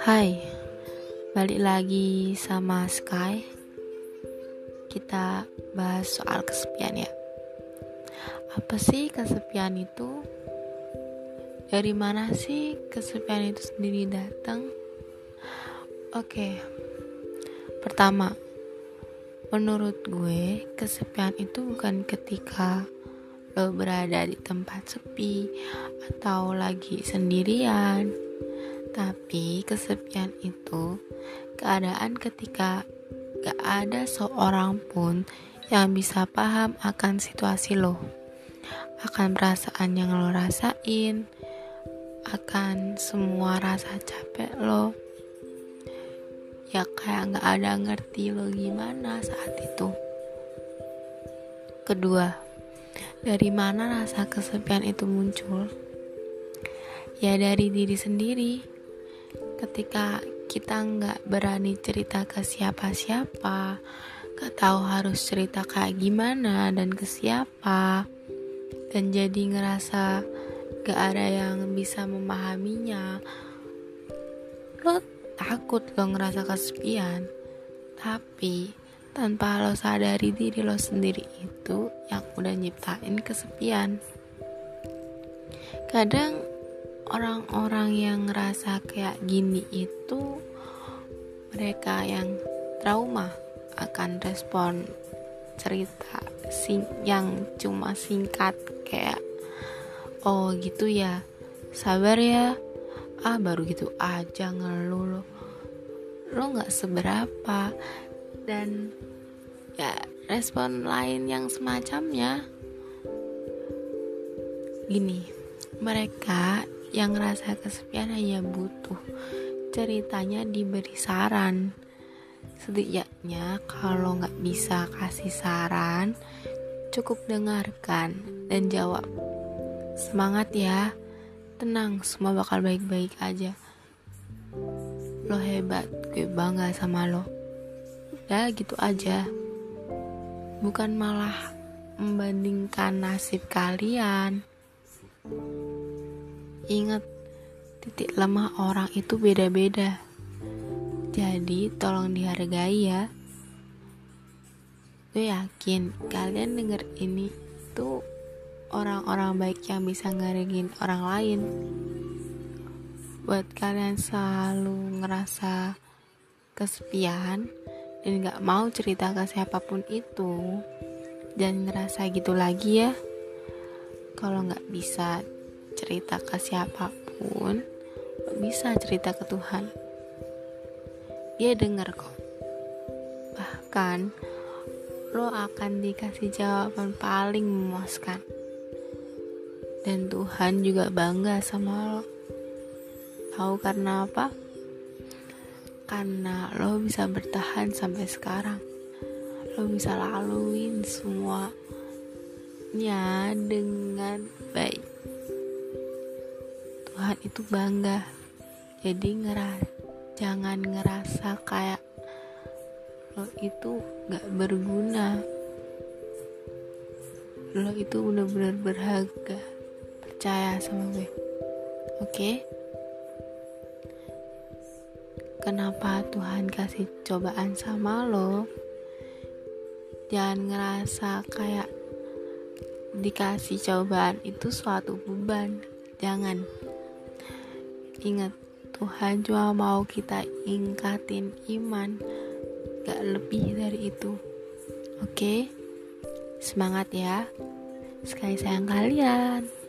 Hai, balik lagi sama Sky. Kita bahas soal kesepian ya. Apa sih kesepian itu? Dari mana sih kesepian itu sendiri datang? Oke. Pertama, menurut gue kesepian itu bukan ketika lo berada di tempat sepi atau lagi sendirian tapi kesepian itu keadaan ketika gak ada seorang pun yang bisa paham akan situasi lo, akan perasaan yang lo rasain, akan semua rasa capek lo. Ya kayak gak ada ngerti lo gimana saat itu. Kedua, dari mana rasa kesepian itu muncul? Ya dari diri sendiri ketika kita nggak berani cerita ke siapa-siapa gak tahu harus cerita kayak gimana dan ke siapa dan jadi ngerasa gak ada yang bisa memahaminya lo takut lo ngerasa kesepian tapi tanpa lo sadari diri lo sendiri itu yang udah nyiptain kesepian. Kadang orang-orang yang ngerasa kayak gini itu mereka yang trauma akan respon cerita sing yang cuma singkat kayak oh gitu ya sabar ya. Ah baru gitu aja ngeluh lo. Lo nggak seberapa dan ya respon lain yang semacamnya gini mereka yang ngerasa kesepian hanya butuh ceritanya diberi saran. Setidaknya kalau nggak bisa kasih saran cukup dengarkan dan jawab. Semangat ya tenang semua bakal baik-baik aja. Lo hebat gue bangga sama lo udah gitu aja bukan malah membandingkan nasib kalian Ingat, titik lemah orang itu beda-beda. Jadi, tolong dihargai ya. Gue yakin kalian denger ini tuh orang-orang baik yang bisa ngeringin orang lain. Buat kalian selalu ngerasa kesepian dan gak mau cerita ke siapa pun itu, dan ngerasa gitu lagi ya. Kalau nggak bisa cerita ke siapa pun bisa cerita ke Tuhan. Dia dengar kok. Bahkan lo akan dikasih jawaban paling memuaskan. Dan Tuhan juga bangga sama lo. Tahu karena apa karena lo bisa bertahan sampai sekarang. Lo bisa laluin semuanya dengan baik. Tuhan itu bangga. Jadi ngeras jangan ngerasa kayak lo itu gak berguna. Lo itu bener-bener berharga. Percaya sama gue. Oke? okay? Kenapa Tuhan kasih cobaan sama lo jangan ngerasa kayak dikasih cobaan itu suatu beban jangan Ingat, Tuhan cuma mau kita ingkatin iman, gak lebih dari itu. Oke, semangat ya. Sekali sayang kalian.